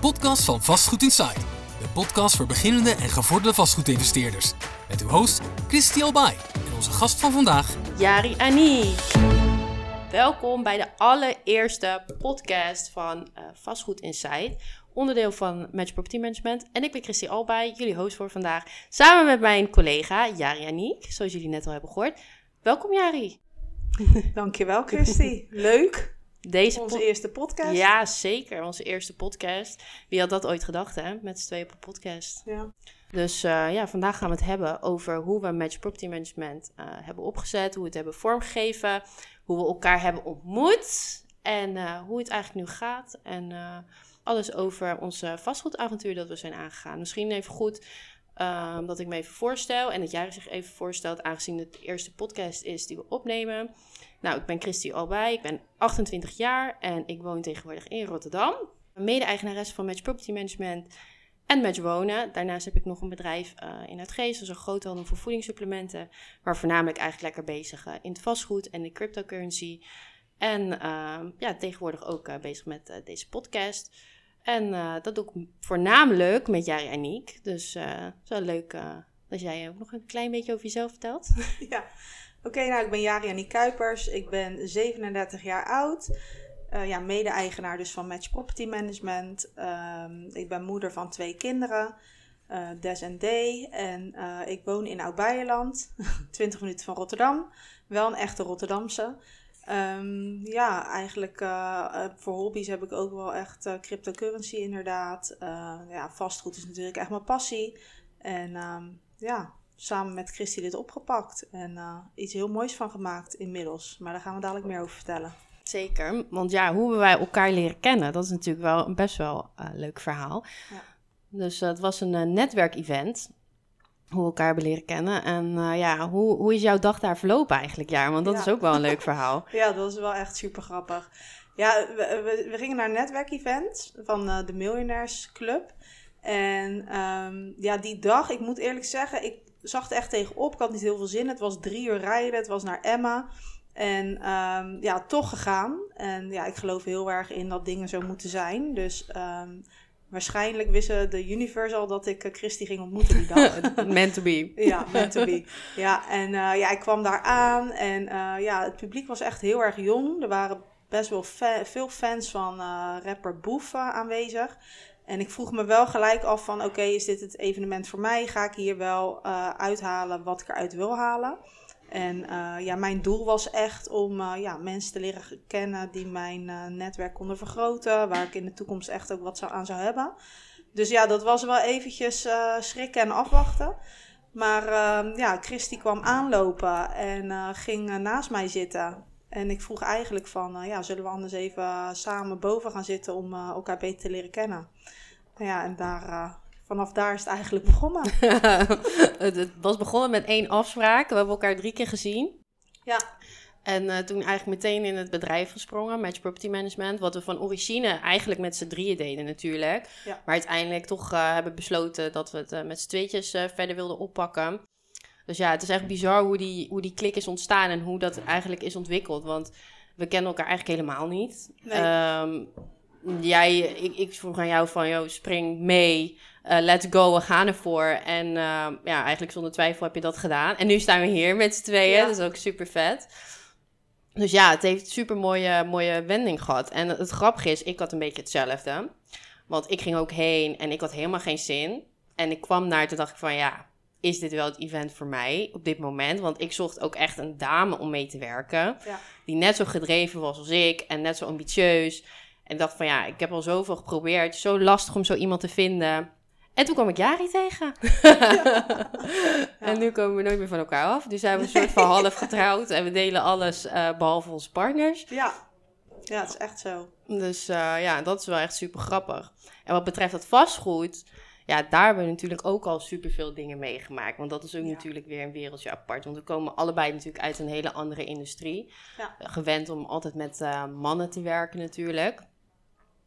podcast van Vastgoed Inside. De podcast voor beginnende en gevorderde vastgoedinvesteerders. Met uw host Christy Albay en onze gast van vandaag, Jari Aniek. Welkom bij de allereerste podcast van uh, Vastgoed Inside, onderdeel van Match Property Management. En ik ben Christy Albay, jullie host voor vandaag, samen met mijn collega Jari Aniek, zoals jullie net al hebben gehoord. Welkom Jari. Dankjewel Christy, leuk. Deze Onze eerste podcast. Ja, zeker. Onze eerste podcast. Wie had dat ooit gedacht, hè? Met z'n tweeën op een podcast. Ja. Dus uh, ja, vandaag gaan we het hebben over hoe we Match Property Management uh, hebben opgezet, hoe we het hebben vormgegeven, hoe we elkaar hebben ontmoet en uh, hoe het eigenlijk nu gaat. En alles over onze vastgoedavontuur dat we zijn aangegaan. Misschien even goed um, dat ik me even voorstel en dat jij zich even voorstelt, aangezien het de eerste podcast is die we opnemen. Nou, ik ben Christy Albay, ik ben 28 jaar en ik woon tegenwoordig in Rotterdam. Mede-eigenares van Match Property Management en Match Wonen. Daarnaast heb ik nog een bedrijf uh, in het Geest, dus een groothandel voor voedingssupplementen, waar voornamelijk eigenlijk lekker bezig uh, in het vastgoed en de cryptocurrency. En uh, ja, tegenwoordig ook uh, bezig met deze podcast. En dat doe ik voornamelijk met Jari Aniek. Dus het is wel leuk dat jij ook nog een klein beetje over jezelf vertelt. Ja, oké. Nou, ik ben Jari Aniek Kuipers. Ik ben 37 jaar oud. Uh, ja, mede-eigenaar dus van Match Property Management. Um, ik ben moeder van twee kinderen, uh, Des en Day. En uh, ik woon in Oud-Beijerland, 20 minuten van Rotterdam. Wel een echte Rotterdamse. Um, ja, eigenlijk voor hobby's heb ik ook wel echt cryptocurrency inderdaad. ja, vastgoed is natuurlijk echt mijn passie. En um, ja, samen met Christy dit opgepakt. En iets heel moois van gemaakt inmiddels. Maar daar gaan we dadelijk meer over vertellen. Zeker, want ja, hoe wij elkaar leren kennen, dat is natuurlijk wel een best wel uh, leuk verhaal. Ja. Dus uh, het was een netwerkevent, hoe we elkaar hebben leren kennen. En ja, hoe, hoe is jouw dag daar verlopen eigenlijk, jaar? Want dat ja. is ook wel een leuk verhaal. ja, dat is wel echt super grappig. Ja, we, we, we gingen naar een netwerkevent van de Miljonairs Club. En um, ja, die dag, ik moet eerlijk zeggen, ik zag het echt tegenop. Ik had niet heel veel zin. Het was drie uur rijden, het was naar Emma. En um, ja, toch gegaan. En ja, ik geloof heel erg in dat dingen zo moeten zijn. Dus um, waarschijnlijk wisten de universe al dat ik uh, Christy ging ontmoeten die dag. meant to be. Ja, meant to be. Ja, en uh, ja, ik kwam daar aan. En uh, ja, het publiek was echt heel erg jong. Er waren best wel fa veel fans van rapper Boef aanwezig. En ik vroeg me wel gelijk af van, oké, is dit het evenement voor mij? Ga ik hier wel uithalen wat ik eruit wil halen? En uh, ja, mijn doel was echt om uh, ja, mensen te leren kennen die mijn netwerk konden vergroten. Waar ik in de toekomst echt ook wat zou, aan zou hebben. Dus ja, dat was wel eventjes schrikken en afwachten. Maar ehm, ja, Christy kwam aanlopen en ging naast mij zitten. En ik vroeg eigenlijk van, ja, zullen we anders even samen boven gaan zitten om elkaar beter te leren kennen? Nou ja, en daar vanaf daar is het eigenlijk begonnen. het was begonnen met één afspraak. We hebben elkaar drie keer gezien. Ja. En uh, toen eigenlijk meteen in het bedrijf gesprongen, Match Property Management. Wat we van origine eigenlijk met z'n drieën deden natuurlijk. Ja. Maar uiteindelijk toch uh, hebben besloten dat we het met z'n tweetjes verder wilden oppakken. Dus ja, het is echt bizar hoe die, hoe die klik is ontstaan en hoe dat eigenlijk is ontwikkeld. Want we kennen elkaar eigenlijk helemaal niet. Nee. Um, jij, ik, ik vroeg aan jou van, joh, spring mee. Uh, let's go, we gaan ervoor. En uh, ja, eigenlijk zonder twijfel heb je dat gedaan. En nu staan we hier met z'n tweeën, ja. dat is ook super vet. Dus ja, het heeft super mooie, mooie wending gehad. En het grappige is, ik had een beetje hetzelfde. Want ik ging ook heen en ik had helemaal geen zin. En ik kwam naar, toen dacht ik van ja, is dit wel het event voor mij op dit moment? Want ik zocht ook echt een dame om mee te werken. Ja. Die net zo gedreven was als ik en net zo ambitieus. En ik dacht van ja, ik heb al zoveel geprobeerd. Zo lastig om zo iemand te vinden. En toen kwam ik Jari tegen. Ja. en nu komen we nooit meer van elkaar af. Dus zijn we een soort van half getrouwd. En we delen alles uh, behalve onze partners. Ja. ja, het is echt zo. Dus uh, ja, dat is wel echt super grappig. En wat betreft dat vastgoed... Ja, daar hebben we natuurlijk ook al superveel dingen meegemaakt. Want dat is ook ja. natuurlijk weer een wereldje apart. Want we komen allebei natuurlijk uit een hele andere industrie. Ja. Gewend om altijd met uh, mannen te werken natuurlijk.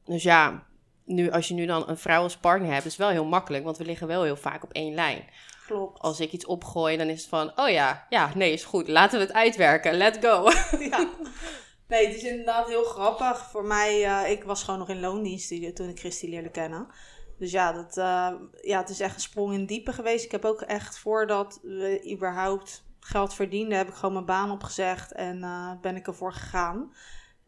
Dus ja, nu, als je nu dan een vrouw als partner hebt, is wel heel makkelijk, want we liggen wel heel vaak op één lijn. Klopt. Als ik iets opgooi, dan is het van, oh ja, ja, nee, is goed, laten we het uitwerken, let's go. Ja, Nee, het is inderdaad heel grappig. Voor mij, uh, ik was gewoon nog in loondienst toen ik Christy leerde kennen. Dus ja, dat, uh, ja, het is echt een sprong in diepe geweest. Ik heb ook echt voordat we überhaupt geld verdienden, heb ik gewoon mijn baan opgezegd en uh, ben ik ervoor gegaan.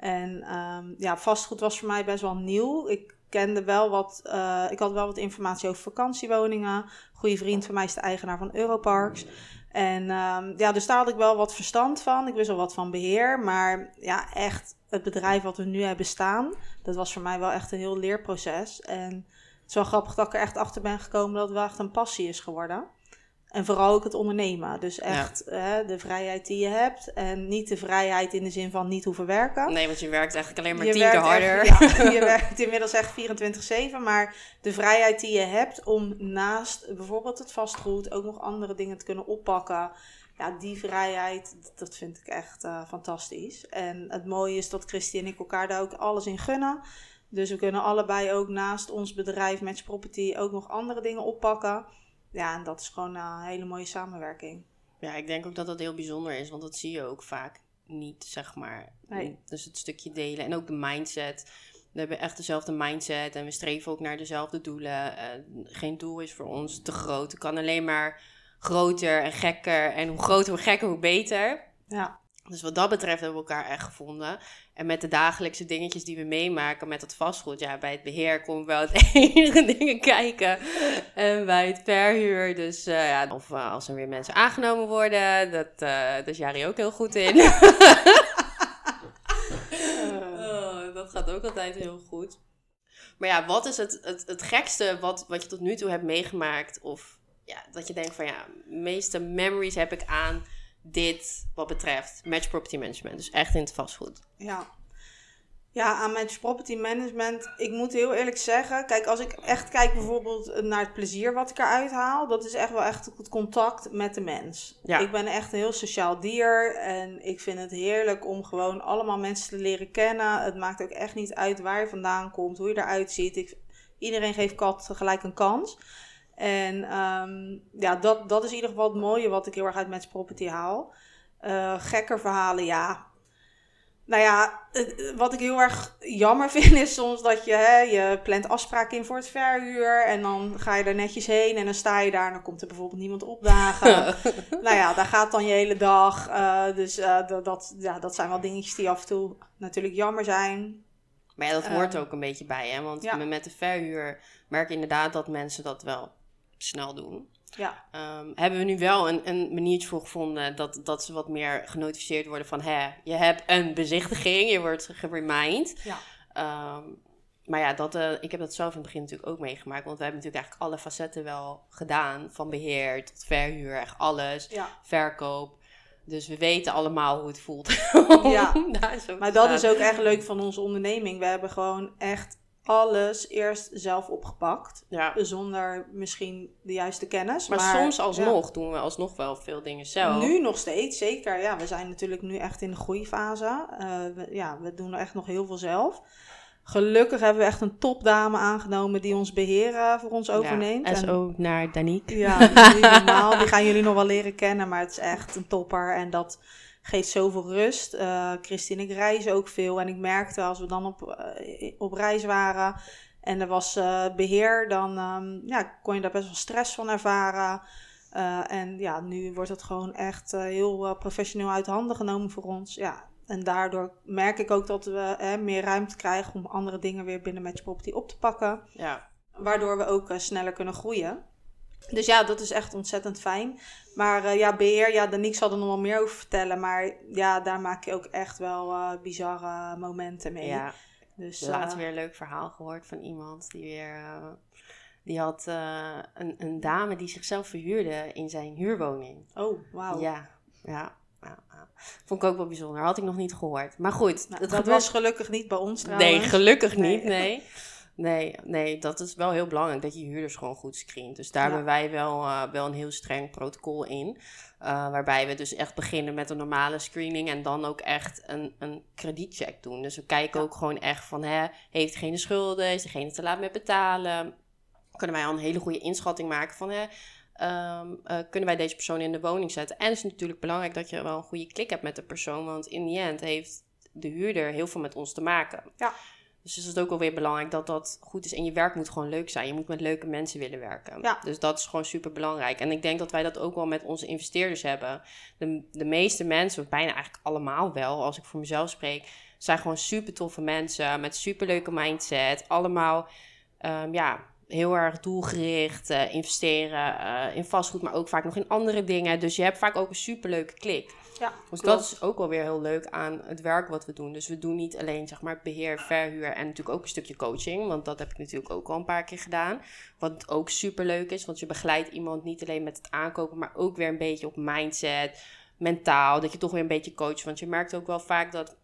En um, ja, vastgoed was voor mij best wel nieuw. Ik kende wel wat, uh, ik had wel wat informatie over vakantiewoningen. Goede vriend van mij is de eigenaar van Europarks. En um, ja, dus daar had ik wel wat verstand van. Ik wist wel wat van beheer. Maar ja, echt het bedrijf wat we nu hebben staan, dat was voor mij wel echt een heel leerproces. En het is wel grappig dat ik er echt achter ben gekomen dat het wel echt een passie is geworden. En vooral ook het ondernemen. Dus echt hè, de vrijheid die je hebt. En niet de vrijheid in de zin van niet hoeven werken. Nee, want je werkt eigenlijk alleen maar tien keer harder. ja, je werkt inmiddels echt 24-7. Maar de vrijheid die je hebt om naast bijvoorbeeld het vastgoed ook nog andere dingen te kunnen oppakken. Ja, die vrijheid, dat vind ik echt uh, fantastisch. En het mooie is dat Christy en ik elkaar daar ook alles in gunnen. Dus we kunnen allebei ook naast ons bedrijf Match Property ook nog andere dingen oppakken ja, en dat is gewoon een hele mooie samenwerking. Ja, ik denk ook dat dat heel bijzonder is, want dat zie je ook vaak niet, zeg maar. Nee. Dus het stukje delen en ook de mindset. We hebben echt dezelfde mindset en we streven ook naar dezelfde doelen. Uh, geen doel is voor ons te groot. Het kan alleen maar groter en gekker. En hoe groter, hoe gekker, hoe beter. Ja. Dus wat dat betreft hebben we elkaar echt gevonden. En met de dagelijkse dingetjes die we meemaken met het vastgoed. Ja, bij het beheer komen we wel het enige dingen kijken. En bij het verhuur. Dus uh, ja, of uh, als er weer mensen aangenomen worden. Dat, uh, daar is Jari ook heel goed in. oh, dat gaat ook altijd heel goed. Maar ja, wat is het, het, het gekste wat, wat je tot nu toe hebt meegemaakt? Of ja, dat je denkt van ja, de meeste memories heb ik aan dit wat betreft match property management. Dus echt in het vastgoed. Ja. Ja, aan match property management. Ik moet heel eerlijk zeggen, kijk, als ik echt kijk bijvoorbeeld naar het plezier wat ik eruit haal, dat is echt wel echt het contact met de mens. Ja. Ik ben echt een heel sociaal dier en ik vind het heerlijk om gewoon allemaal mensen te leren kennen. Het maakt ook echt niet uit waar je vandaan komt, hoe je eruit ziet. Ik, iedereen geeft kat gelijk een kans. En um, ja, dat, dat is in ieder geval het mooie wat ik heel erg uit Match Property haal. Uh, gekker verhalen, ja. Nou ja, wat ik heel erg jammer vind is soms dat je, hè, je plant afspraken in voor het verhuur. En dan ga je er netjes heen en dan sta je daar en dan komt er bijvoorbeeld niemand opdagen. nou ja, daar gaat dan je hele dag. Uh, dus uh, dat, ja, dat zijn wel dingetjes die af en toe natuurlijk jammer zijn. Maar ja, dat hoort ook een beetje bij, hè? Want ja. met de verhuur merk je inderdaad dat mensen dat wel snel doen. Ja. Um, hebben we nu wel een, een maniertje voor gevonden dat, dat ze wat meer genotificeerd worden van... hè, je hebt een bezichtiging, je wordt geremind. Ja. Um, maar ja, dat, uh, ik heb dat zelf in het begin natuurlijk ook meegemaakt. Want we hebben natuurlijk eigenlijk alle facetten wel gedaan. Van beheer tot verhuur, echt alles. Ja. Verkoop. Dus we weten allemaal hoe het voelt. ja, maar dat is ook echt leuk van onze onderneming. We hebben gewoon echt alles eerst zelf opgepakt. Ja. Zonder misschien de juiste kennis. Maar, maar soms alsnog doen we alsnog wel veel dingen zelf. Nu nog steeds, zeker. Ja, we zijn natuurlijk nu echt in de groeifase. Uh, ja, we doen er echt nog heel veel zelf. Gelukkig hebben we echt een topdame aangenomen die ons beheren voor ons overneemt. Ja, SO naar Danique. Ja, normaal. Die gaan jullie nog wel leren kennen, maar het is echt een topper. En dat geeft zoveel rust. Uh, Christine, ik reis ook veel. En ik merkte als we dan op, uh, op reis waren en er was uh, beheer, dan um, ja, kon je daar best wel stress van ervaren. en ja, nu wordt het gewoon echt heel professioneel uit handen genomen voor ons. Ja, en daardoor merk ik ook dat we meer ruimte krijgen om andere dingen weer binnen Match Property op te pakken. Ja. Waardoor we ook sneller kunnen groeien. Dus ja, dat is echt ontzettend fijn. Maar uh, ja, beheer, ja, Danique zal er nog wel meer over vertellen. Maar ja, daar maak je ook echt wel uh, bizarre momenten mee. Ja, dus, laatst uh, weer een leuk verhaal gehoord van iemand die weer... die had een, een dame die zichzelf verhuurde in zijn huurwoning. Oh, wauw. Ja, ja. Vond ik ook wel bijzonder. Had ik nog niet gehoord. Maar goed. Nou, dat was gelukkig niet bij ons trouwens. Nee, gelukkig niet. Nee. Nee, nee, dat is wel heel belangrijk dat je huurders gewoon goed screent. Dus daar hebben wij wel, uh, wel een heel streng protocol in. Uh, waarbij we dus echt beginnen met een normale screening en dan ook echt een, een kredietcheck doen. Dus we kijken ook gewoon echt van, hè, heeft degene schulden? Is degene te laat met betalen? Kunnen wij al een hele goede inschatting maken van, hè, Um, uh, kunnen wij deze persoon in de woning zetten? En het is natuurlijk belangrijk dat je wel een goede klik hebt met de persoon. Want in die end heeft de huurder heel veel met ons te maken. Ja. Dus is het ook alweer belangrijk dat dat goed is. En je werk moet gewoon leuk zijn. Je moet met leuke mensen willen werken. Ja. Dus dat is gewoon super belangrijk. En ik denk dat wij dat ook wel met onze investeerders hebben. De, de meeste mensen, of bijna eigenlijk allemaal wel, als ik voor mezelf spreek, zijn gewoon super toffe mensen met super leuke mindset. Allemaal, ehm, ja, heel erg doelgericht eh, investeren eh, in vastgoed, maar ook vaak nog in andere dingen. Dus je hebt vaak ook een superleuke klik. Ja, Dus klopt. dat is ook wel weer heel leuk aan het werk wat we doen. Dus we doen niet alleen zeg maar beheer, verhuur en natuurlijk ook een stukje coaching. Want dat heb ik natuurlijk ook al een paar keer gedaan. Wat ook super leuk is, want je begeleidt iemand niet alleen met het aankopen, maar ook weer een beetje op mindset, mentaal. Dat je toch weer een beetje coacht. Want je merkt ook wel vaak dat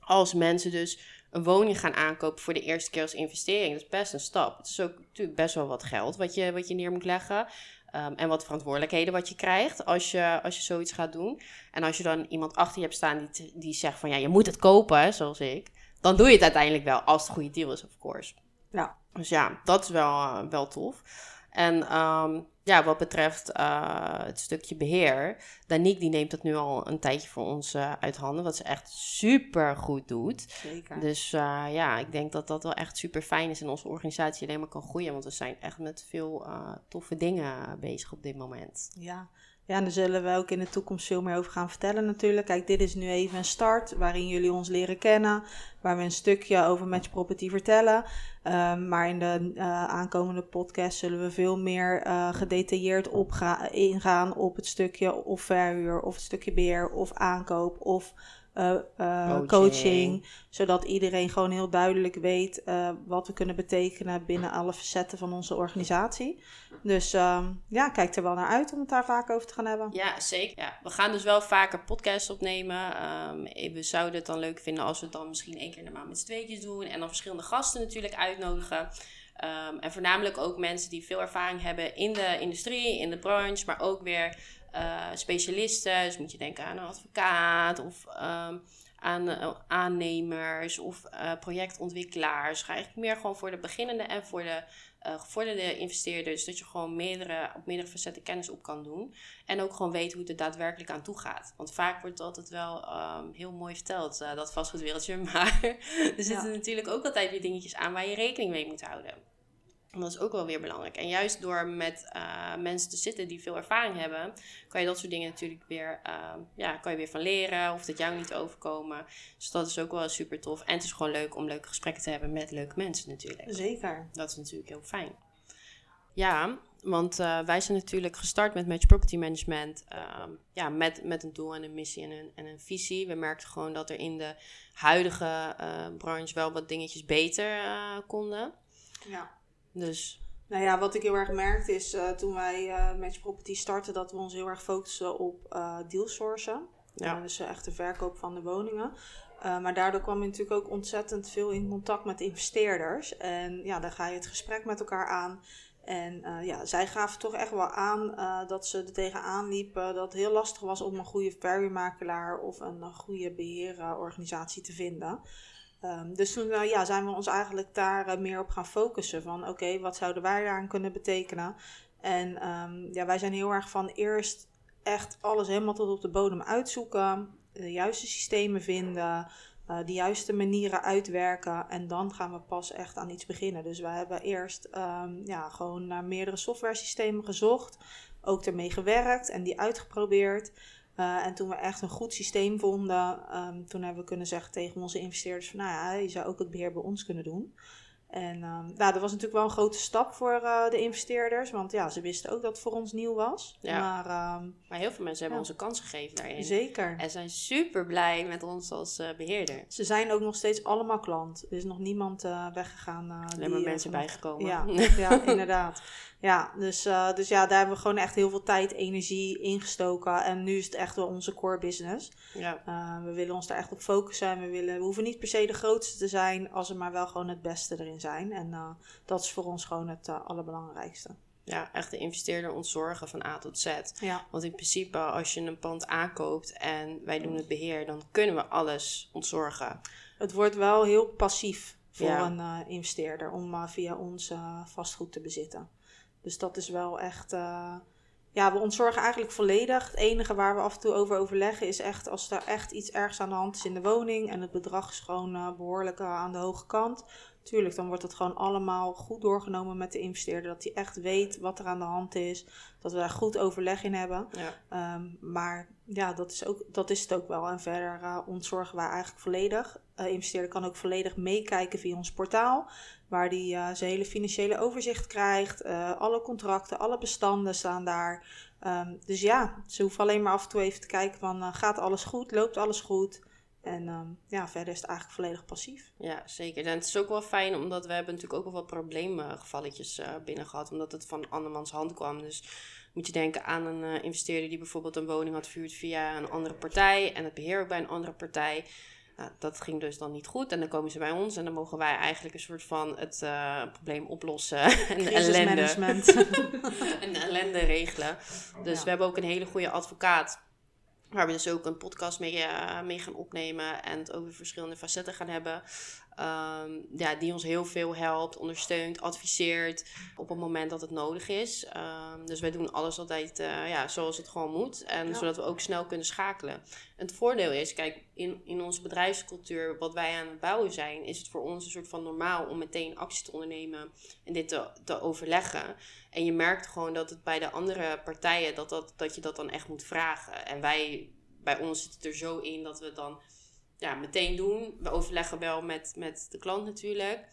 als mensen dus een woning gaan aankopen voor de eerste keer als investering, dat is best een stap. Het is ook natuurlijk best wel wat geld wat je, wat je neer moet leggen. Ehm, en wat verantwoordelijkheden wat je krijgt als je, als je zoiets gaat doen. En als je dan iemand achter je hebt staan die, die zegt van ja, je moet het kopen, zoals ik. Dan doe je het uiteindelijk wel, als het een goede deal is, of course. Ja. Dus ja, dat is wel, eh, wel tof. En ehm, ja, wat betreft eh, het stukje beheer, Danique die neemt dat nu al een tijdje voor ons eh, uit handen, wat ze echt super goed doet. Zeker. Dus eh, ja, ik denk dat dat wel echt super fijn is en onze organisatie alleen maar kan groeien, want we zijn echt met veel toffe dingen bezig op dit moment. Ja. Ja, daar zullen we ook in de toekomst veel meer over gaan vertellen natuurlijk. Kijk, dit is nu even een start waarin jullie ons leren kennen. Waar we een stukje over Match Property vertellen. Ehm, maar in de eh, aankomende podcast zullen we veel meer eh, gedetailleerd ingaan op het stukje of verhuur, of het stukje beheer, of aankoop, of eh, eh, Coaching. coaching. Zodat iedereen gewoon heel duidelijk weet eh, wat we kunnen betekenen binnen alle facetten van onze organisatie. Dus ehm, ja, kijk er wel naar uit om het daar vaak over te gaan hebben. Ja, zeker. Ja, we gaan dus wel vaker podcasts opnemen. Ehm, we zouden het dan leuk vinden als we het dan misschien één keer in de maand met z'n tweetjes doen. En dan verschillende gasten natuurlijk uitnodigen. Ehm, en voornamelijk ook mensen die veel ervaring hebben in de industrie, in de branche, maar ook weer eh, specialisten. Dus moet je denken aan een advocaat of ehm, aan eh, aannemers of eh, projectontwikkelaars. Ga eigenlijk meer gewoon voor de beginnende en voor de gevorderde investeerders. Dat je gewoon meerdere, op meerdere facetten kennis op kan doen. En ook gewoon weet hoe het er daadwerkelijk aan toe gaat. Want vaak wordt altijd wel ehm, heel mooi verteld, dat vastgoedwereldje. Maar er zitten natuurlijk ook altijd weer dingetjes aan waar je rekening mee moet houden. En dat is ook wel weer belangrijk. En juist door met eh, mensen te zitten die veel ervaring hebben, kan je dat soort dingen natuurlijk weer, ehm, ja, kan je weer van leren. Of dat jou niet overkomen. Dus dat is ook wel super tof. En het is gewoon leuk om leuke gesprekken te hebben met leuke mensen natuurlijk. Zeker. Dat is natuurlijk heel fijn. Ja, want eh, wij zijn natuurlijk gestart met Match Property Management. ehm, ja, met, met een doel en een missie en een, en een visie. We merkten gewoon dat er in de huidige eh, branche wel wat dingetjes beter konden. Ja. Dus Nou ja, wat ik heel erg merkte is eh, toen wij eh Match Property startten, dat we ons heel erg focussen op dealsourcen. Ja. Ja. dus echt de verkoop van de woningen. Maar daardoor kwam je natuurlijk ook ontzettend veel in contact met investeerders. En ja, dan ga je het gesprek met elkaar aan. En ja, zij gaven toch echt wel aan dat ze er tegenaan liepen dat het heel lastig was om een goede verhuurmakelaar of een, goede beheerorganisatie te vinden. Ehm, dus toen eh, ja, zijn we ons eigenlijk daar eh, meer op gaan focussen. Van oké, wat zouden wij daaraan kunnen betekenen? En ehm, ja, wij zijn heel erg van eerst echt alles helemaal tot op de bodem uitzoeken. De juiste systemen vinden. eh, de juiste manieren uitwerken. En dan gaan we pas echt aan iets beginnen. Dus we hebben eerst ehm, ja, gewoon naar meerdere softwaresystemen gezocht. Ook ermee gewerkt en die uitgeprobeerd. Eh, en toen we echt een goed systeem vonden, ehm, toen hebben we kunnen zeggen tegen onze investeerders van, nou ja, je zou ook het beheer bij ons kunnen doen. En ehm, nou, dat was natuurlijk wel een grote stap voor eh, de investeerders, want ja, ze wisten ook dat het voor ons nieuw was. Ja. Maar ehm, maar heel veel mensen hebben Ja. onze kans gegeven daarin. zeker. En zijn super blij met ons als eh, beheerder. Ze zijn ook nog steeds allemaal klant. Er is nog niemand eh, weggegaan. Alleen die, maar mensen bijgekomen. Ja, ja inderdaad. Ja, dus, dus ja, daar hebben we gewoon echt heel veel tijd, energie ingestoken. En nu is het echt wel onze core business. ja. We willen ons daar echt op focussen. En we, willen, we hoeven niet per se de grootste te zijn, als we maar wel gewoon het beste erin zijn. En uh, dat is voor ons gewoon het uh, allerbelangrijkste. ja, echt de investeerder ontzorgen van A tot Z. Ja. Want in principe, als je een pand aankoopt en wij doen het beheer, dan kunnen we alles ontzorgen. Het wordt wel heel passief voor Ja. een uh, investeerder om via ons vastgoed te bezitten. Dus dat is wel echt, ja, we ontzorgen eigenlijk volledig. Het enige waar we af en toe over overleggen is echt als er echt iets ergs aan de hand is in de woning en het bedrag is gewoon uh, behoorlijk uh, aan de hoge kant. Tuurlijk, dan wordt het gewoon allemaal goed doorgenomen met de investeerder. Dat hij echt weet wat er aan de hand is. Dat we daar goed overleg in hebben. Ja. Um, maar ja, dat is, ook, dat is het ook wel. En verder uh, ontzorgen wij eigenlijk volledig. Uh, investeerder kan ook volledig meekijken via ons portaal. Waar hij uh, zijn hele financiële overzicht krijgt. alle contracten, alle bestanden staan daar. Um, dus ja, ze hoeven alleen maar af en toe even te kijken van... gaat alles goed? Loopt alles goed? En um, ja, verder is het eigenlijk volledig passief. Ja, zeker. En het is ook wel fijn, omdat we hebben natuurlijk ook wel wat probleemgevalletjes uh, binnen gehad. Omdat het van andermans hand kwam. Dus moet je denken aan een uh, investeerder die bijvoorbeeld een woning had verhuurd via een andere partij. En het beheer ook bij een andere partij. Nou, dat ging dus dan niet goed. En dan komen ze bij ons en dan mogen wij eigenlijk een soort van het uh, probleem oplossen. en de ellende. en de ellende regelen. Dus ja. we hebben ook een hele goede advocaat Waar we dus ook een podcast mee, uh, mee gaan opnemen en het over verschillende facetten gaan hebben. Um, ja, die ons heel veel helpt, ondersteunt, adviseert op het moment dat het nodig is. Um, dus wij doen alles altijd uh, ja, zoals het gewoon moet. En ja. zodat we ook snel kunnen schakelen. En het voordeel is, kijk, in, in onze bedrijfscultuur, wat wij aan het bouwen zijn, is het voor ons een soort van normaal om meteen actie te ondernemen en dit te, te overleggen. En je merkt gewoon dat het bij de andere partijen, dat, dat, dat je dat dan echt moet vragen. En wij, bij ons zit het er zo in dat we dan ja, meteen doen. We overleggen wel met, met de klant natuurlijk.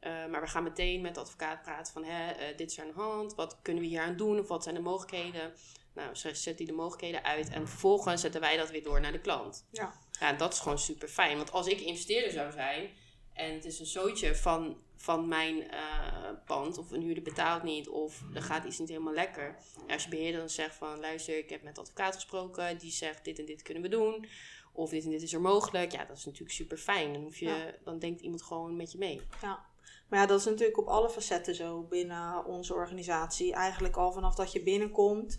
Uh, maar we gaan meteen met de advocaat praten van hè, uh, dit is aan de hand. Wat kunnen we hier aan doen? Of wat zijn de mogelijkheden? Nou, ze zet die de mogelijkheden uit. En vervolgens zetten wij dat weer door naar de klant. Ja. Ja, en dat is gewoon super fijn. Want als ik investeerder zou zijn en het is een zootje van, van mijn uh, pand, of een huurder betaalt niet, of er gaat iets niet helemaal lekker. En als je beheerder dan zegt van luister, ik heb met de advocaat gesproken, die zegt dit en dit kunnen we doen. Of dit en dit is er mogelijk. Ja, dat is natuurlijk super fijn. Dan, hoef je, ja. dan denkt iemand gewoon met je mee. Ja. Maar ja, dat is natuurlijk op alle facetten zo binnen onze organisatie. Eigenlijk al vanaf dat je binnenkomt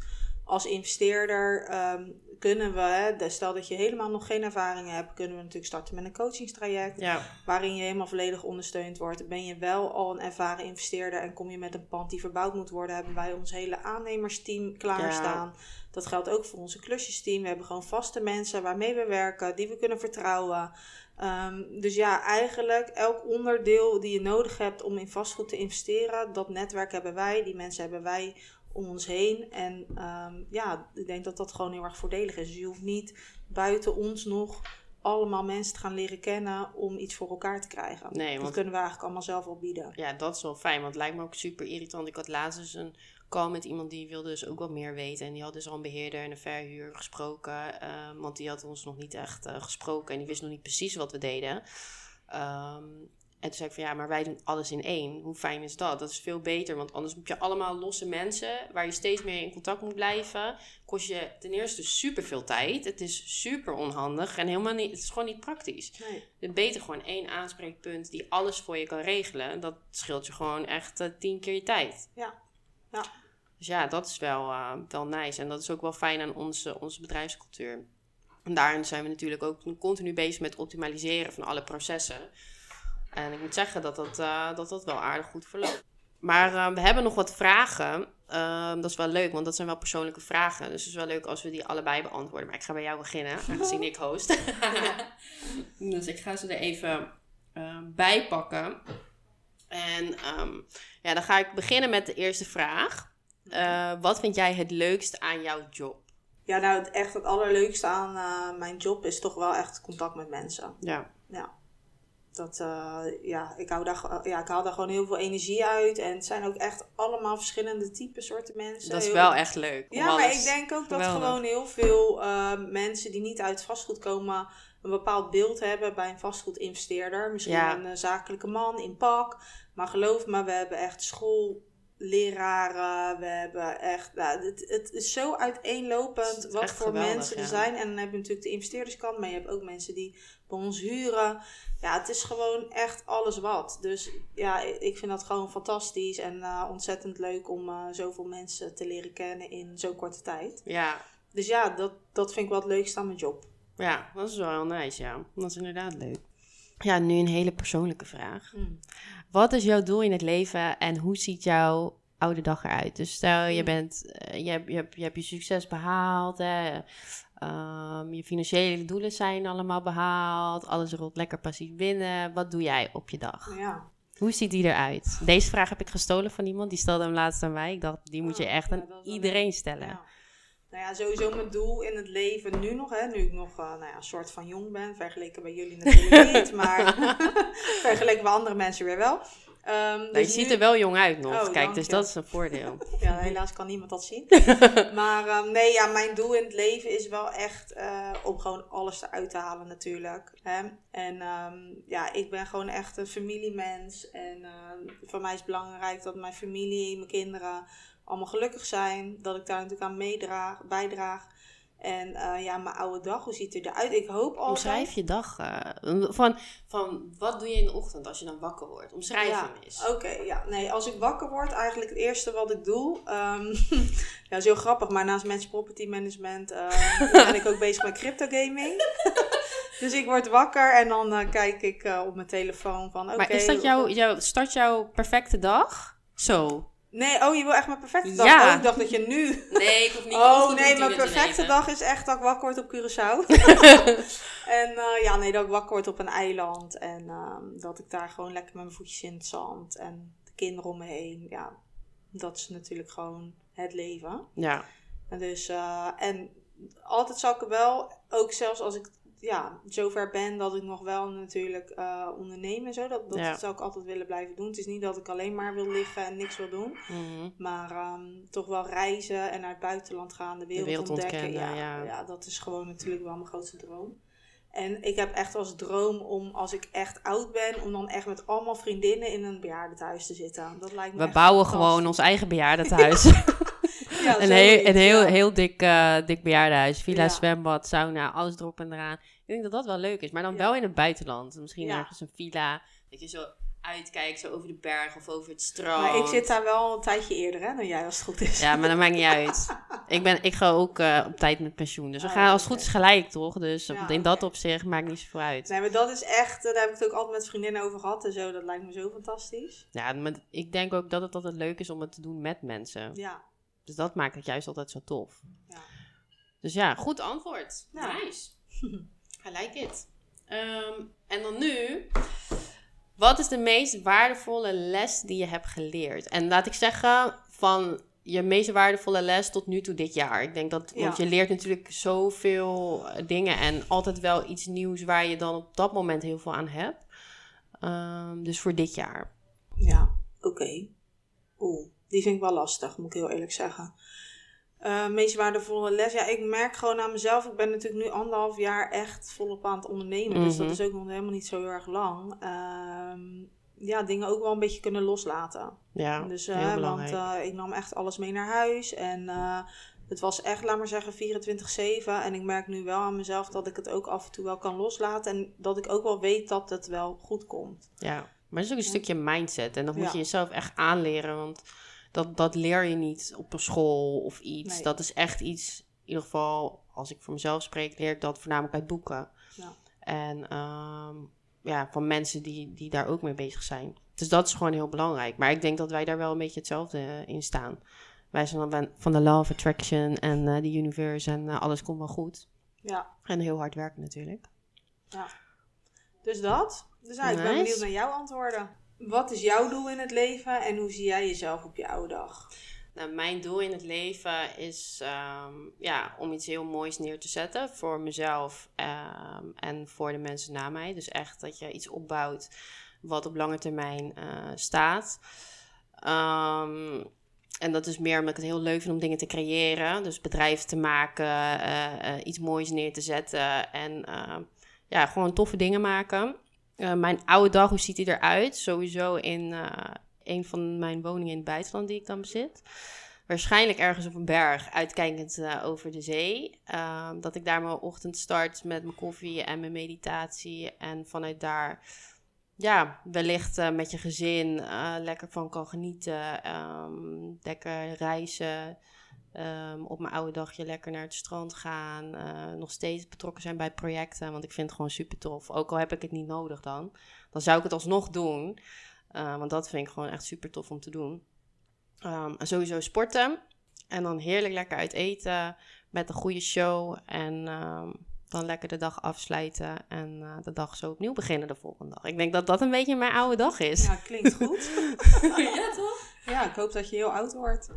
als investeerder um, kunnen we, stel dat je helemaal nog geen ervaring hebt, kunnen we natuurlijk starten met een coachingstraject. Ja. Waarin je helemaal volledig ondersteund wordt. Ben je wel al een ervaren investeerder en kom je met een pand die verbouwd moet worden, hebben wij ons hele aannemersteam klaarstaan. Ja. Dat geldt ook voor onze klusjesteam. We hebben gewoon vaste mensen waarmee we werken, die we kunnen vertrouwen. Um, dus ja, eigenlijk elk onderdeel die je nodig hebt om in vastgoed te investeren, dat netwerk hebben wij, die mensen hebben wij om ons heen. En um, ja, ik denk dat dat gewoon heel erg voordelig is. Dus je hoeft niet buiten ons nog allemaal mensen te gaan leren kennen om iets voor elkaar te krijgen. Nee, want, dat kunnen we eigenlijk allemaal zelf al bieden. Ja, dat is wel fijn, want het lijkt me ook super irritant. Ik had laatst dus een call met iemand die wilde dus ook wat meer weten. En die had dus al een beheerder en een verhuur gesproken. Um, want die had ons nog niet echt uh, gesproken en die wist nog niet precies wat we deden. Um, en toen zei ik van ja, maar wij doen alles in één. Hoe fijn is dat? Dat is veel beter, want anders heb je allemaal losse mensen waar je steeds meer in contact moet blijven. Kost je ten eerste super veel tijd. Het is super onhandig en helemaal niet, het is gewoon niet praktisch. Nee. Het beter gewoon één aanspreekpunt die alles voor je kan regelen. Dat scheelt je gewoon echt uh, tien keer je tijd. Ja, ja. Dus ja, dat is wel, uh, wel nice. En dat is ook wel fijn aan onze, onze bedrijfscultuur. En daarin zijn we natuurlijk ook continu bezig met optimaliseren van alle processen. En ik moet zeggen dat dat, uh, dat, dat wel aardig goed verloopt. Maar uh, we hebben nog wat vragen. Uh, dat is wel leuk, want dat zijn wel persoonlijke vragen. Dus het is wel leuk als we die allebei beantwoorden. Maar ik ga bij jou beginnen, aangezien ik host. dus ik ga ze er even bij pakken. En um, ja, dan ga ik beginnen met de eerste vraag. wat vind jij het leukst aan jouw job? Ja, nou, echt het allerleukste aan mijn job is toch wel echt contact met mensen. Ja. Ja dat, uh, ja, ik, hou daar, ja, ik haal daar gewoon heel veel energie uit. En het zijn ook echt allemaal verschillende type soorten mensen. Dat is heel wel echt leuk. Ja, maar ik denk ook dat Geweldig. gewoon heel veel uh, mensen die niet uit vastgoed komen... een bepaald beeld hebben bij een vastgoedinvesteerder. Misschien ja. een zakelijke man in pak. Maar geloof me, we hebben echt school leraren. We hebben echt. Nou, het, het is zo uiteenlopend wat voor geweldig, mensen er ja. zijn. En dan heb je natuurlijk de investeerderskant, maar je hebt ook mensen die bij ons huren. Ja, het is gewoon echt alles wat. Dus ja, ik vind dat gewoon fantastisch en uh, ontzettend leuk om uh, zoveel mensen te leren kennen in zo'n korte tijd. Ja. Dus ja, dat, dat vind ik wel het leukste aan mijn job. Ja, dat is wel heel nice, ja. Dat is inderdaad leuk. Ja, nu een hele persoonlijke vraag. Mm. Wat is jouw doel in het leven en hoe ziet jouw oude dag eruit? Dus stel je Hmm. bent, eh, je, hebt, je, hebt, je hebt je succes behaald, hè? Ehm, je financiële doelen zijn allemaal behaald, alles rolt lekker passief binnen. Wat doe jij op je dag? Ja. Hoe ziet die eruit? Deze vraag heb ik gestolen van iemand, die stelde hem laatst aan mij. Ik dacht, die moet je Oh, echt aan iedereen leuk. stellen. Ja. Nou ja, sowieso mijn doel in het leven nu nog, hè, nu ik nog eh, nou ja, een soort van jong ben, vergeleken bij jullie natuurlijk niet, maar vergeleken bij andere mensen weer wel. Ehm, Nou, dus je ziet nu- er wel jong uit nog. Oh, Kijk, dus je. dat is een voordeel. Ja, helaas kan niemand dat zien. maar ehm, nee, ja, mijn doel in het leven is wel echt eh, om gewoon alles eruit te halen natuurlijk. Hè? En ehm, ja, ik ben gewoon echt een familiemens. En voor mij is het belangrijk dat mijn familie, mijn kinderen allemaal gelukkig zijn. Dat ik daar natuurlijk aan meedraag, bijdraag. En eh, ja, mijn oude dag, hoe ziet het eruit? Ik hoop altijd... Omschrijf je dag. eh, van, van wat doe je in de ochtend als je dan wakker wordt? Omschrijf ja, hem eens. Oké, ja. Nee, als ik wakker word, eigenlijk het eerste wat ik doe. ehm, ja, is heel grappig, maar naast Managed Property Management ehm, ben ik ook bezig met crypto gaming. dus ik word wakker en dan eh, kijk ik op mijn telefoon van. maar is dat jouw, jouw, start jouw perfecte dag? Zo. Nee, oh, je wil echt mijn perfecte dag? Ja. Oh, ik dacht dat je nu. Nee, ik hoef niet. Oh nee, mijn perfecte dag is echt dat ik wakker word op Curaçao. en eh, ja, nee, dat ik wakker word op een eiland. En ehm, dat ik daar gewoon lekker met mijn voetjes in het zand. En de kinderen om me heen. Ja, dat is natuurlijk gewoon het leven. Ja, En dus, eh, en altijd zal ik er wel, ook zelfs als ik ja, zover ben dat ik nog wel natuurlijk eh onderneem en zo. Dat, dat Ja. zou ik altijd willen blijven doen. Het is niet dat ik alleen maar wil liggen en niks wil doen. Mhm. Maar ehm, toch wel reizen en naar het buitenland gaan, de wereld, wereld ontdekken. ja, ja. ja, dat is gewoon natuurlijk wel mijn grootste droom. En ik heb echt als droom om, als ik echt oud ben, om dan echt met allemaal vriendinnen in een bejaardentehuis te zitten. Dat lijkt me we bouwen gewoon ons eigen bejaardentehuis. Ja, een heel, een heel, dik, dik bejaardenhuis. Villa, Ja. zwembad, sauna, alles erop en eraan. Ik denk dat dat wel leuk is. Maar dan wel in het buitenland. Misschien ergens een villa. Dat je zo uitkijkt, zo over de berg of over het strand. Maar ik zit daar wel een tijdje eerder hè, dan jij, als het goed is. Ja, maar dat maakt niet uit. Ik, ben, ik ga ook eh, op tijd met pensioen. Dus we Oh, gaan als het goed is gelijk, toch? Dus Ja, in dat oké. opzicht maakt niet zoveel uit. Nee, maar dat is echt, eh, daar heb ik het ook altijd met vriendinnen over gehad en zo. Dat lijkt me zo fantastisch. Ja, maar ik denk ook dat het altijd leuk is om het te doen met mensen. Ja, Dus dat maakt het juist altijd zo tof. Ja. Dus ja, goed antwoord. Ja. Nice. I like it. Ehm, en dan nu. Wat is de meest waardevolle les die je hebt geleerd? En laat ik zeggen, van je meest waardevolle les tot nu toe dit jaar. Ik denk dat, want je leert natuurlijk zoveel eh, dingen en altijd wel iets nieuws waar je dan op dat moment heel veel aan hebt. Ehm, dus voor dit jaar. ja, oké. Oeh, die vind ik wel lastig, moet ik heel eerlijk zeggen. Eh, meest waardevolle les. Ja, ik merk gewoon aan mezelf. Ik ben natuurlijk nu anderhalf jaar echt volop aan het ondernemen. Dus dat Mhm. is ook nog helemaal niet zo heel erg lang. Ehm, ja, dingen ook wel een beetje kunnen loslaten. Ja, Dus, heel eh, want eh, ik nam echt alles mee naar huis. En het was echt, laat maar zeggen, 24-7. En ik merk nu wel aan mezelf dat ik het ook af en toe wel kan loslaten. En dat ik ook wel weet dat het wel goed komt. Ja, maar het is ook een Ja. stukje mindset. En dat moet Ja. je jezelf echt aanleren. Want dat, dat leer je niet op een school of iets. Nee. Dat is echt iets, in ieder geval, als ik voor mezelf spreek, leer ik dat voornamelijk uit boeken. Ja. En ehm, ja, van mensen die, die daar ook mee bezig zijn. Dus dat is gewoon heel belangrijk. Maar ik denk dat wij daar wel een beetje hetzelfde eh, in staan. Wij zijn dan van de law of attraction en eh, de universe en eh, alles komt wel goed. Ja, En heel hard werken natuurlijk. dus dat. Dus nou, ik ben Nice. benieuwd naar jouw antwoorden. Wat is jouw doel in het leven en hoe zie jij jezelf op je oude dag? Nou, mijn doel in het leven is ehm, ja, om iets heel moois neer te zetten voor mezelf ehm, en voor de mensen na mij. Dus echt dat je iets opbouwt wat op lange termijn eh, staat. Ehm, en dat is meer omdat ik het heel leuk vind om dingen te creëren. Dus bedrijven te maken, eh, eh, iets moois neer te zetten en ja, gewoon toffe dingen maken. Eh, mijn oude dag, hoe ziet die eruit? Sowieso in eh, een van mijn woningen in het buitenland die ik dan bezit. Waarschijnlijk ergens op een berg, uitkijkend eh, over de zee. Ehm, dat ik daar mijn ochtend start met mijn koffie en mijn meditatie. En vanuit daar, ja, wellicht met je gezin lekker van kan genieten. Ehm, lekker reizen. Ehm, op mijn oude dagje lekker naar het strand gaan. eh, nog steeds betrokken zijn bij projecten. Want ik vind het gewoon super tof. Ook al heb ik het niet nodig dan. Dan zou ik het alsnog doen. Eh, want dat vind ik gewoon echt super tof om te doen. Ehm, en sowieso sporten. En dan heerlijk lekker uit eten met een goede show. En ehm, dan lekker de dag afsluiten en eh, de dag zo opnieuw beginnen de volgende dag. Ik denk dat dat een beetje mijn oude dag is. Ja, klinkt goed. ja toch? ja, ik hoop dat je heel oud wordt.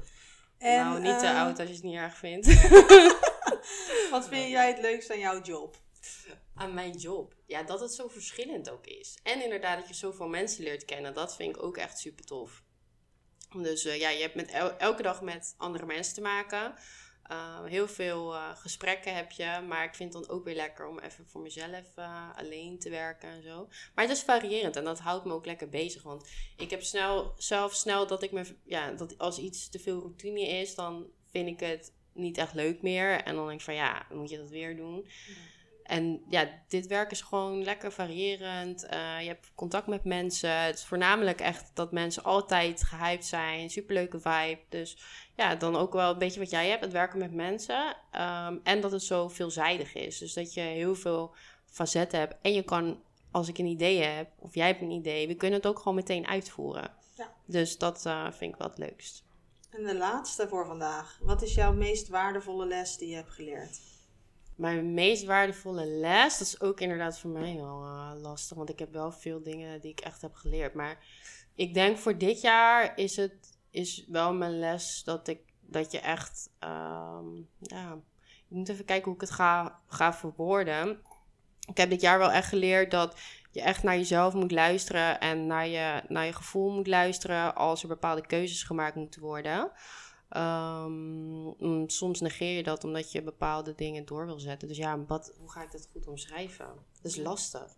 En, nou, niet te eh, oud als je het niet erg vindt. Wat vind jij het leukst aan jouw job? aan mijn job. Ja, dat het zo verschillend ook is. En inderdaad dat je zoveel mensen leert kennen. Dat vind ik ook echt super tof. Dus eh, ja, je hebt met el- elke dag met andere mensen te maken. Uh, heel veel uh, gesprekken heb je. Maar ik vind het dan ook weer lekker om even voor mezelf uh, alleen te werken en zo. Maar het is variërend en dat houdt me ook lekker bezig. Want ik heb snel, zelf snel dat ik me... Ja, dat als iets te veel routine is, dan vind ik het niet echt leuk meer. En dan denk ik van ja, moet je dat weer doen. En ja, dit werk is gewoon lekker variërend. Uh, je hebt contact met mensen. Het is voornamelijk echt dat mensen altijd gehyped zijn. Superleuke vibe. Dus ja, dan ook wel een beetje wat jij hebt. Het werken met mensen. Um, en dat het zo veelzijdig is. Dus dat je heel veel facetten hebt. En je kan, als ik een idee heb, of jij hebt een idee, we kunnen het ook gewoon meteen uitvoeren. Ja. Dus dat uh, vind ik wel het leukst. En de laatste voor vandaag. Wat is jouw meest waardevolle les die je hebt geleerd? Mijn meest waardevolle les, dat is ook inderdaad voor mij wel uh, lastig, want ik heb wel veel dingen die ik echt heb geleerd. Maar ik denk voor dit jaar is het is wel mijn les dat, ik, dat je echt, um, ja, ik moet even kijken hoe ik het ga, ga verwoorden. Ik heb dit jaar wel echt geleerd dat je echt naar jezelf moet luisteren en naar je, naar je gevoel moet luisteren als er bepaalde keuzes gemaakt moeten worden. Um, soms negeer je dat omdat je bepaalde dingen door wil zetten. Dus ja, wat, hoe ga ik dat goed omschrijven? Dat is lastig.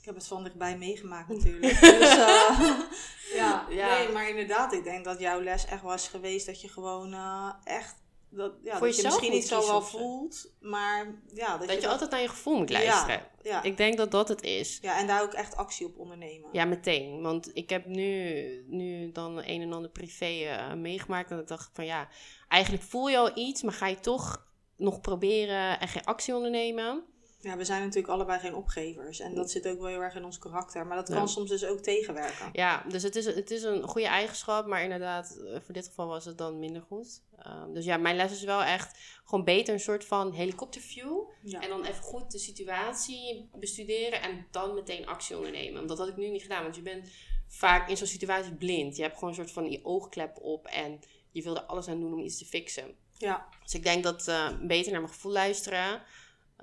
Ik heb het van dichtbij meegemaakt natuurlijk. dus, uh, ja, ja, nee, maar inderdaad, ik denk dat jouw les echt was geweest dat je gewoon uh, echt dat, ja, dat je misschien niet zo wel voelt, maar ja, dat, dat je, je altijd naar je gevoel moet luisteren. Ja, ja. Ik denk dat dat het is. Ja, en daar ook echt actie op ondernemen. Ja, meteen. Want ik heb nu, nu dan een en ander privé uh, meegemaakt en ik dacht van ja, eigenlijk voel je al iets, maar ga je toch nog proberen en geen actie ondernemen? Ja, we zijn natuurlijk allebei geen opgevers. En dat zit ook wel heel erg in ons karakter. Maar dat kan ja. soms dus ook tegenwerken. Ja, dus het is, het is een goede eigenschap. Maar inderdaad, voor dit geval was het dan minder goed. Um, dus ja, mijn les is wel echt gewoon beter een soort van helikopterview. Ja. En dan even goed de situatie bestuderen. En dan meteen actie ondernemen. Want dat had ik nu niet gedaan. Want je bent vaak in zo'n situatie blind. Je hebt gewoon een soort van je oogklep op. En je wil er alles aan doen om iets te fixen. Ja. Dus ik denk dat uh, beter naar mijn gevoel luisteren.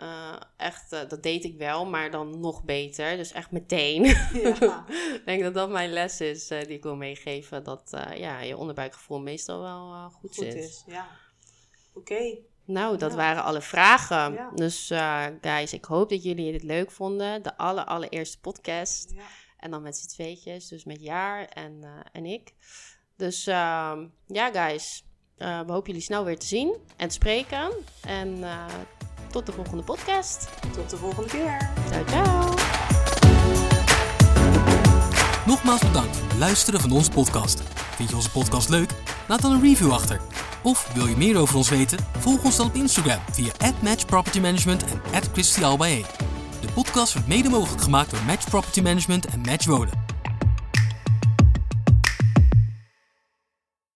Uh, echt, uh, dat deed ik wel, maar dan nog beter. Dus echt meteen. Ja. ik denk dat dat mijn les is uh, die ik wil meegeven. Dat ja, je onderbuikgevoel meestal wel goed, goed zit. is. Ja. Oké. Okay. Nou, dat Ja. waren alle vragen. Ja. Dus guys, ik hoop dat jullie het leuk vonden. De aller, allereerste podcast. En dan met z'n tweetjes. Dus met Jaar en, en ik. Dus ehm, ja, guys. we hopen jullie snel weer te zien en te spreken. En tot de volgende podcast. Tot de volgende keer. Ciao, ciao. Nogmaals bedankt voor het luisteren van onze podcast. Vind je onze podcast leuk? Laat dan een review achter. Of wil je meer over ons weten? Volg ons dan op Instagram via @matchpropertymanagement en @christialbae. De podcast wordt mede mogelijk gemaakt door Match Property Management en Match Wonen.